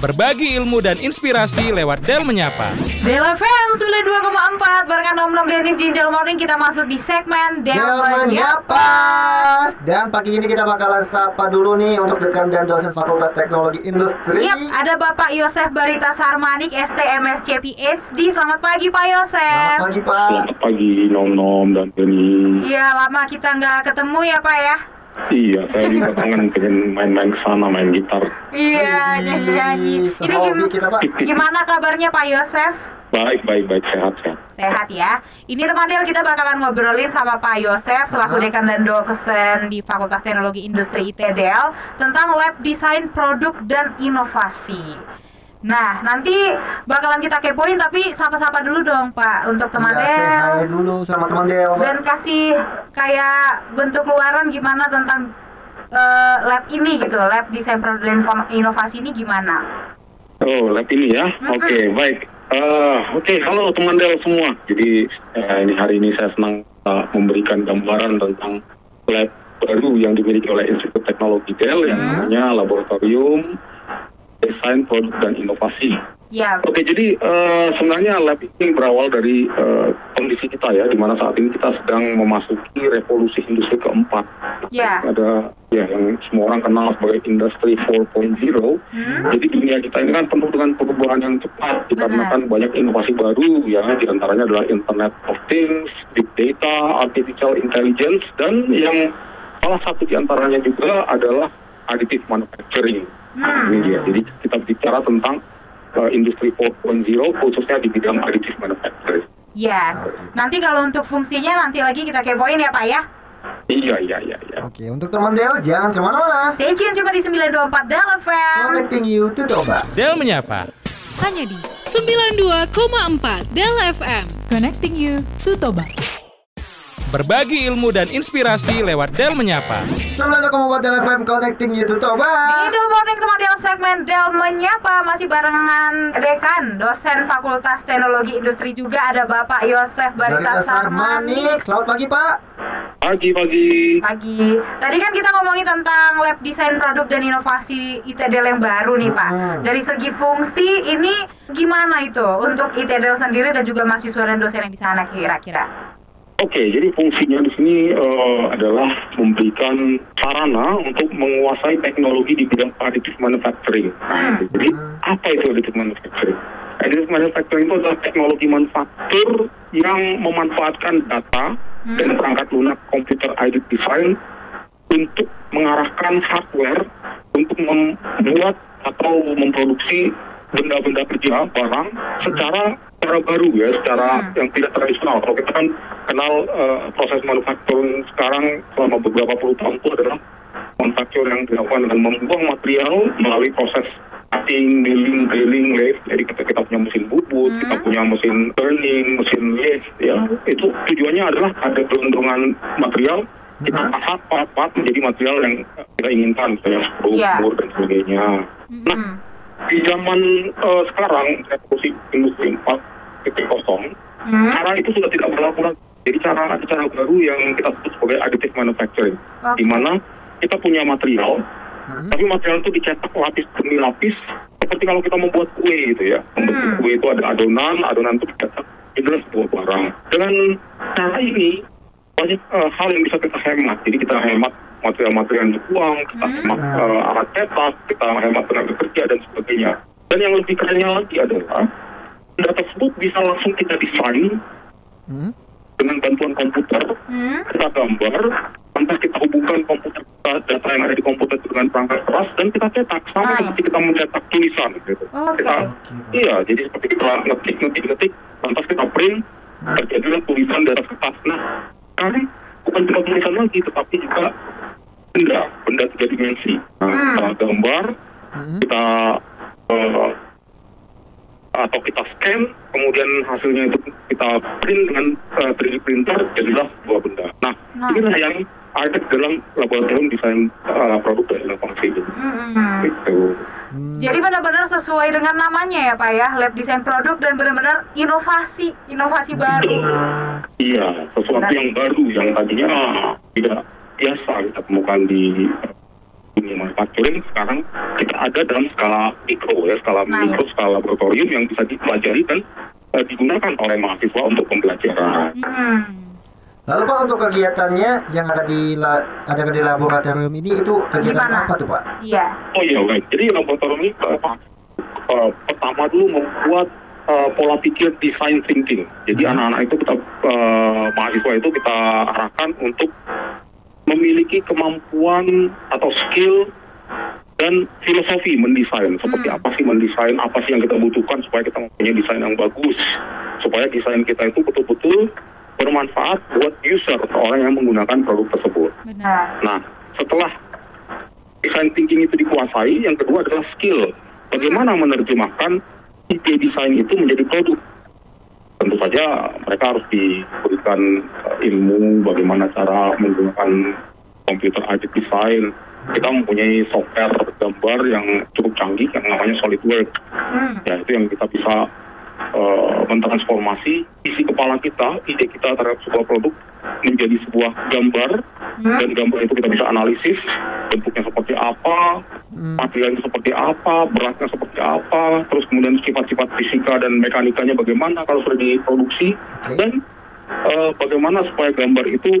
Berbagi ilmu dan inspirasi lewat Del Menyapa. Del FM 92,4 barengan Nom Nom Dennis di Del Morning kita masuk di segmen Del, Del Menyapa. menyapa. Dan pagi ini kita bakalan sapa dulu nih untuk rekan dan dosen Fakultas Teknologi Industri. Yap, ada Bapak Yosef Barita Sarmanik, STMSC PhD. Selamat pagi Pak Yosef. Selamat pagi Pak. Selamat pagi Nom Nom dan Denny. Iya, lama kita nggak ketemu ya Pak ya. Iya, saya juga kangen pengen main-main ke sana main gitar. Iya, nyanyi-nyanyi. Ini Sehobi gim- kita Pak. gimana kabarnya Pak Yosef? Baik, baik, baik, sehat, sehat. Sehat ya. Ini teman Del kita bakalan ngobrolin sama Pak Yosef selaku dekan dan dosen di Fakultas Teknologi Industri ITDL tentang lab desain produk dan inovasi. Nah, nanti bakalan kita kepoin tapi sapa-sapa dulu dong Pak untuk teman Ya, Del dulu sama teman Del. Pak. dan kasih kayak bentuk luaran gimana tentang eh, lab ini gitu, lab desain produk inovasi ini gimana? Oh, lab ini ya? Oke, baik. Eh, Oke, halo teman Del semua. Jadi, eh, ini hari ini saya senang eh, memberikan gambaran tentang lab baru yang dimiliki oleh Institut Teknologi Del yang namanya Laboratorium Desain Produk dan Inovasi. Ya, Oke, jadi eh, sebenarnya lab ini berawal dari eh, kondisi kita ya, di mana saat ini kita sedang memasuki revolusi industri keempat. ya. Ada ya yang semua orang kenal sebagai industri 4.0. Hmm? Jadi dunia kita ini kan penuh dengan perubahan yang cepat dikarenakan banyak inovasi baru ya, di antaranya adalah Internet of Things, Big Data, Artificial Intelligence, dan yang salah satu di antaranya juga adalah additive manufacturing. Nah, Hmm. ini dia. Jadi kita bicara tentang uh, industri 4.0 khususnya di bidang additive manufacturing. Ya, nanti kalau untuk fungsinya nanti lagi kita kepoin ya Pak ya. Iya, iya, iya, iya. Oke, untuk teman Del jangan ke mana-mana. Stay tune cuma di 924 Del FM. Connecting you to Toba. Del Menyapa. hanya di 92,4 Del FM. Connecting you to Toba. Berbagi ilmu dan inspirasi lewat Del Menyapa. 92,4 Del FM Connecting you to Toba. Di Del Morning teman Del segmen Del Menyapa masih barengan dekan dosen Fakultas Teknologi Industri juga ada Bapak Yosef Barita Sarmanik. Selamat pagi Pak. Pagi-pagi. Pagi. Tadi kan kita ngomongin tentang lab desain produk dan inovasi ITDL yang baru nih Pak. Hmm. Dari segi fungsi ini gimana itu untuk ITDL sendiri dan juga mahasiswa dan dosen yang di sana kira-kira? Oke, jadi fungsinya di sini eh, adalah memberikan sarana untuk menguasai teknologi di bidang additive manufacturing. Nah, Hmm. Jadi apa itu additive manufacturing? Additive manufacturing itu adalah teknologi manufaktur yang memanfaatkan data dan perangkat lunak komputer aided design untuk mengarahkan hardware untuk membuat atau memproduksi benda-benda kerja barang secara secara baru ya, secara Hmm. yang tidak tradisional. Kalau kita kan kenal eh, proses manufacturing sekarang selama beberapa puluh tahun itu adalah manufaktur yang dilakukan dengan membuang material melalui proses cutting, milling, drilling, lathe. Jadi kita, kita punya mesin bubut, kita punya mesin turning, mesin lathe, ya. Itu tujuannya adalah ada gelondongan material, kita Mhm. pahat part-part menjadi material yang kita inginkan, misalnya skru, Iya. bor, dan sebagainya. Nah, Hmm. di zaman eh, sekarang revolusi industri 4.0 Hmm? cara itu sudah tidak berlaku lagi. Jadi cara cara baru yang kita sebut sebagai additive manufacturing, Oke. di mana kita punya material, Hmm. tapi material itu dicetak lapis demi lapis, seperti kalau kita membuat kue gitu ya. Membuat Hmm. kue itu ada adonan, adonan itu dicetak itu adalah sebuah barang. Dengan cara ini banyak eh, hal yang bisa kita hemat. Jadi kita hemat material-material yang dibuang, kita Hmm. hemat eh, alat cetak, kita hemat tenaga kerja dan sebagainya. Dan yang lebih kerennya lagi adalah benda tersebut bisa langsung kita desain Hmm. dengan bantuan komputer, Hmm? kita gambar, lantas kita hubungkan komputer kita, data yang ada di komputer dengan perangkat keras, dan kita cetak sama Nice. seperti kita mencetak tulisan gitu. Oke. Kita, Oke, iya, jadi seperti kita ngetik, ngetik, ngetik, lantas kita print, Hmm. terjadilah tulisan di atas kertas. Nah, sekarang bukan cuma tulisan lagi, tetapi juga benda, benda tiga dimensi. Nah, Hmm. kita gambar, Hmm. kita eh, atau kita scan, kemudian hasilnya itu kita print dengan eh, 3D printer, jadilah sebuah benda. Nah, Nice. inilah yang ada dalam laboratorium desain eh, produk dan inovasi ini. Hmm. Gitu. Hmm. Jadi benar-benar sesuai dengan namanya ya Pak ya, lab desain produk dan benar-benar inovasi, inovasi baru. Iya, sesuatu Nah. yang baru yang tadinya tidak biasa kita temukan di dunia manufacturing sekarang kita ada dalam skala mikro ya, skala Nice. mikro, skala laboratorium yang bisa dipelajari dan eh, digunakan oleh mahasiswa untuk pembelajaran. Hmm. Lalu Pak untuk kegiatannya yang ada di la- ada di laboratorium ini itu kegiatan Gimana? apa tuh Pak? Iya. Oh iya, baik. Jadi laboratorium ini eh, eh, pertama dulu membuat eh, pola pikir design thinking. Jadi Hmm. anak-anak itu kita eh, mahasiswa itu kita arahkan untuk memiliki kemampuan atau skill dan filosofi mendesain. Seperti Hmm. apa sih mendesain, apa sih yang kita butuhkan supaya kita mempunyai desain yang bagus. Supaya desain kita itu betul-betul bermanfaat buat user atau orang yang menggunakan produk tersebut. Benar. Nah, setelah design thinking itu dikuasai, yang kedua adalah skill. Bagaimana menerjemahkan ide desain itu menjadi produk. Saja mereka harus diberikan eh, ilmu bagaimana cara menggunakan komputer aided design. Kita mempunyai software gambar yang cukup canggih yang namanya SolidWorks. Hmm. Ya, itu yang kita bisa eh, mentransformasi isi kepala kita, ide kita terhadap sebuah produk menjadi sebuah gambar Hmm. dan gambar itu kita bisa analisis bentuknya seperti apa, materialnya seperti apa, beratnya seperti apa, terus kemudian sifat-sifat fisika dan mekanikanya bagaimana kalau sudah diproduksi Oke. dan eh, bagaimana supaya gambar itu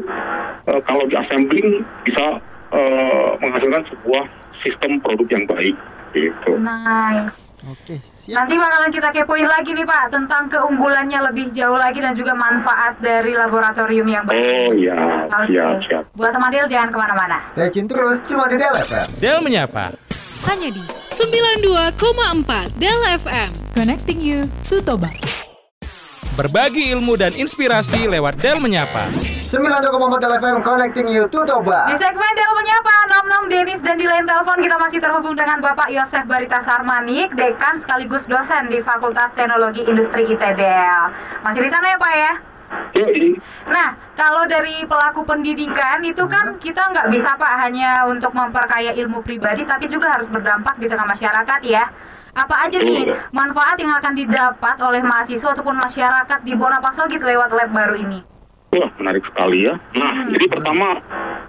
eh, kalau di assembling bisa eh, menghasilkan sebuah sistem produk yang baik gitu. Nice. Oke, siap. Nanti bakalan kita kepoin lagi nih Pak tentang keunggulannya lebih jauh lagi dan juga manfaat dari laboratorium yang baik. Oh ini. ya, Oke. siap siap. Buat teman Del jangan ke mana-mana. Stay tune terus cuma di Del FM. Del menyapa. Hanya di 92,4 Del FM. Connecting you to Toba. Berbagi ilmu dan inspirasi lewat Del menyapa. 92,4 Del FM connecting you to Toba. Di segmen Del Menyapa, Nom Nom Denis dan di lain telepon kita masih terhubung dengan Bapak Yosef Barita Sarmanik, Dekan sekaligus dosen di Fakultas Teknologi Industri ITDL. Masih di sana ya Pak ya? Yoi. Nah, kalau dari pelaku pendidikan itu kan kita nggak bisa Pak hanya untuk memperkaya ilmu pribadi, tapi juga harus berdampak di tengah masyarakat ya. Apa aja nih manfaat yang akan didapat oleh mahasiswa ataupun masyarakat di Bonapasogit lewat lab baru ini? Wah, menarik sekali ya. Nah, Hmm. jadi pertama,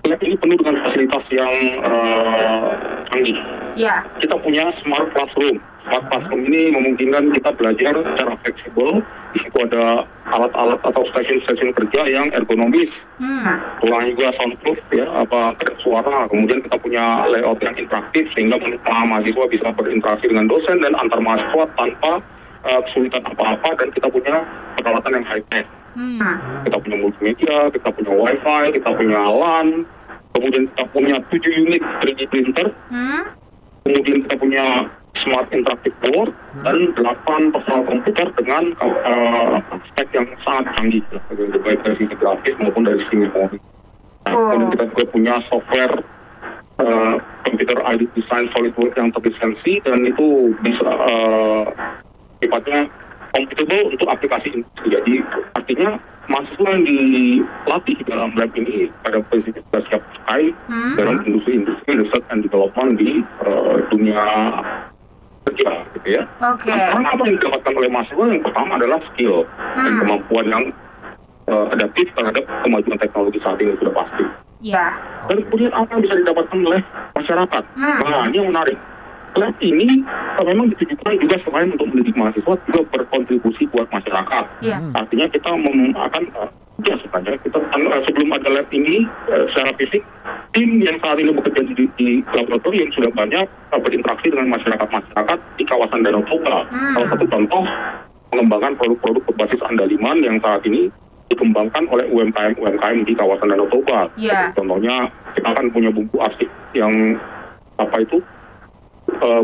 lab ini penuh dengan fasilitas yang eh, canggih. Ya, Kita punya smart classroom. Smart classroom ini memungkinkan kita belajar secara fleksibel. Di situ ada alat-alat atau stasiun-stasiun kerja yang ergonomis. hmm, Ruang juga soundproof ya, apa suara. Kemudian kita punya layout yang interaktif sehingga para mahasiswa bisa berinteraksi dengan dosen dan antar mahasiswa tanpa eh, kesulitan apa-apa dan kita punya peralatan yang high tech hmm, kita punya multimedia, kita punya wifi, kita punya LAN, kemudian kita punya 7 unit 3D printer, hmm, kemudian kita punya smart interactive board, dan 8 personal komputer dengan uh, spek yang sangat canggih, ya, baik dari sisi grafis maupun dari sisi memori. Nah, Oh. kemudian kita juga punya software uh, computer aided design SolidWorks yang terlisensi dan itu bisa uh, sifatnya computable untuk aplikasi industri. Jadi artinya mahasiswa yang dilatih dalam lab ini pada prinsip siap pakai Hmm. dalam industri-industri research and development di uh, dunia kerja gitu ya. oke. Nah, apa yang didapatkan oleh mahasiswa yang pertama adalah skill dan Hmm. kemampuan yang uh, adaptif terhadap kemajuan teknologi saat ini sudah pasti. Ya, Dan kemudian apa yang bisa didapatkan oleh masyarakat? Hmm. Nah, ini yang menarik. Lab ini memang ditujukan juga selain untuk mendidik mahasiswa juga berkontribusi buat masyarakat. ya, Artinya kita mem- akan uh, ya sebenarnya kita kan, uh, sebelum ada lab ini uh, secara fisik tim yang saat ini bekerja di, di laboratorium sudah banyak berinteraksi dengan masyarakat-masyarakat di kawasan Danau Toba. Hmm. Salah satu contoh pengembangan produk-produk berbasis andaliman yang saat ini dikembangkan oleh UMKM-UMKM di kawasan Danau Toba. Iya. Contohnya kita kan punya bumbu asik yang apa itu eh,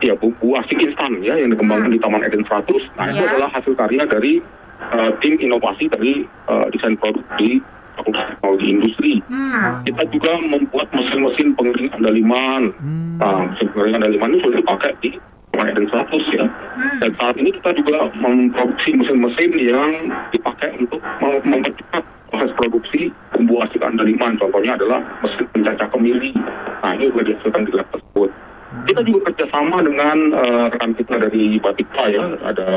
ya bumbu asik instan ya yang dikembangkan Hmm. di Taman Eden 100. Nah itu Iya. adalah hasil karya dari eh, tim inovasi dari eh, desain produk di Fakultas Teknologi Industri. hmm, Kita juga membuat mesin-mesin pengering andaliman. Hmm. Nah, mesin pengering andaliman ini sudah dipakai di Taman Eden 100 ya. hmm, Dan saat ini kita juga memproduksi mesin-mesin yang dipakai untuk mem- mempercepat proses produksi bumbu asik andaliman. Contohnya adalah mesin pencacah kemiri. Nah, ini juga dihasilkan di lab. Kita juga kerjasama dengan eh, rekan kita dari Batikpa ya, ada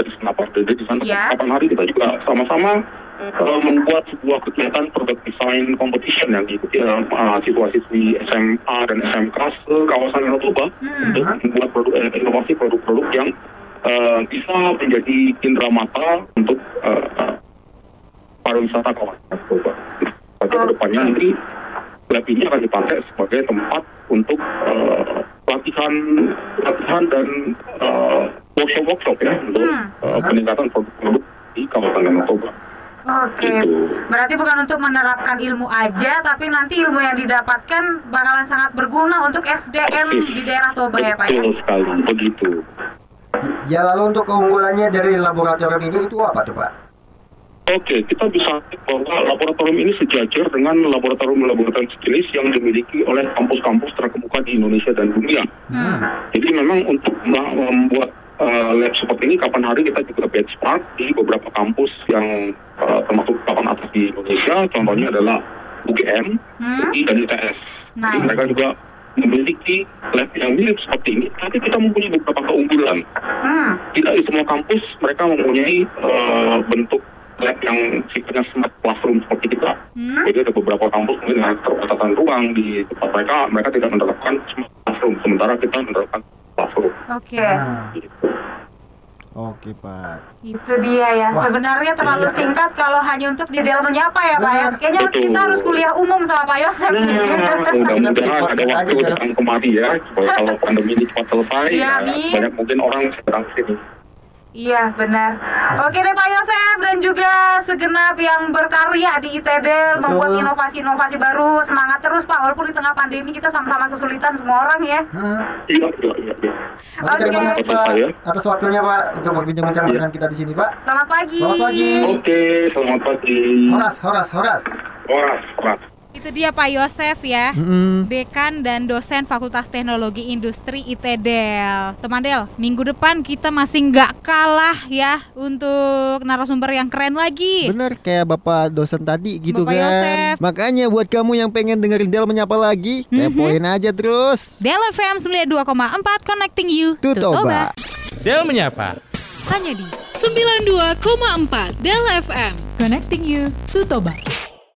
dari Senapan Dede di sana. Ya. Kapan hari kita juga sama-sama uh, membuat sebuah kegiatan product design competition yang diikuti oleh uh, siswa-siswi SMA dan SMK kawasan Danau Hmm. untuk membuat produk eh, inovasi produk-produk yang uh, bisa menjadi indera mata untuk uh, uh, pariwisata kawasan Danau Toba. Pada ke depannya nanti lab ini akan dipakai sebagai tempat untuk uh, latihan latihan dan uh, workshop workshop ya untuk Hmm. uh, peningkatan produk-produk di kawasan Danau Toba. Oke, Gitu. berarti bukan untuk menerapkan ilmu aja, tapi nanti ilmu yang didapatkan bakalan sangat berguna untuk SDM di daerah Toba ya Pak ya? Betul sekali, begitu. Ya lalu untuk keunggulannya dari laboratorium ini itu apa tuh Pak? Oke, kita bisa bahwa laboratorium ini sejajar dengan laboratorium-laboratorium sejenis yang dimiliki oleh kampus-kampus terkemuka di Indonesia dan dunia. Hmm. Jadi memang untuk mem- membuat uh, lab seperti ini, kapan hari kita juga benchmark di beberapa kampus yang uh, termasuk papan atas di Indonesia. Contohnya adalah UGM, Hmm. UI, dan ITS. Jadi Nice. mereka juga memiliki lab yang mirip seperti ini, tapi kita mempunyai beberapa keunggulan. Hmm. tidak di semua kampus mereka mempunyai eh, bentuk lab yang sifatnya smart classroom seperti kita. Hmm. Jadi ada beberapa kampus mungkin dengan keterbatasan ruang di tempat mereka, mereka tidak menerapkan smart classroom, sementara kita menerapkan classroom. Oke, Gitu. Oke Pak. itu dia ya. Wah. Sebenarnya terlalu singkat kalau hanya untuk di dalam menyapa ya Pak ya. Kayaknya Betul. kita harus kuliah umum sama Pak Yosef. Nah, mudah-mudahan ada waktu datang kemari ya, supaya kalau pandemi ini cepat selesai, Iya, ya, amin. banyak mungkin orang ke sini. Iya benar. Oke deh Pak Yosef dan juga segenap yang berkarya di ITD membuat inovasi-inovasi baru. Semangat terus Pak walaupun di tengah pandemi kita sama-sama kesulitan semua orang ya. Iya, iya, iya. iya. Oke, terima Oke. kasih Pak atas waktunya Pak untuk berbincang-bincang Iya. dengan kita di sini Pak. Selamat pagi. Selamat pagi. Oke, selamat pagi. Horas, horas, horas. Horas, horas. Itu dia Pak Yosef ya. Mm-mm. Dekan dan dosen Fakultas Teknologi Industri ITDEL. Teman Del, minggu depan kita masih nggak kalah ya untuk narasumber yang keren lagi. Bener kayak bapak dosen tadi gitu Bapak kan. Yosef. Makanya buat kamu yang pengen dengerin Del menyapa lagi, kepoin aja terus. Del FM 92,4 Connecting You to Toba. Del menyapa. Hanya di 92,4 Del FM. Connecting you to Toba.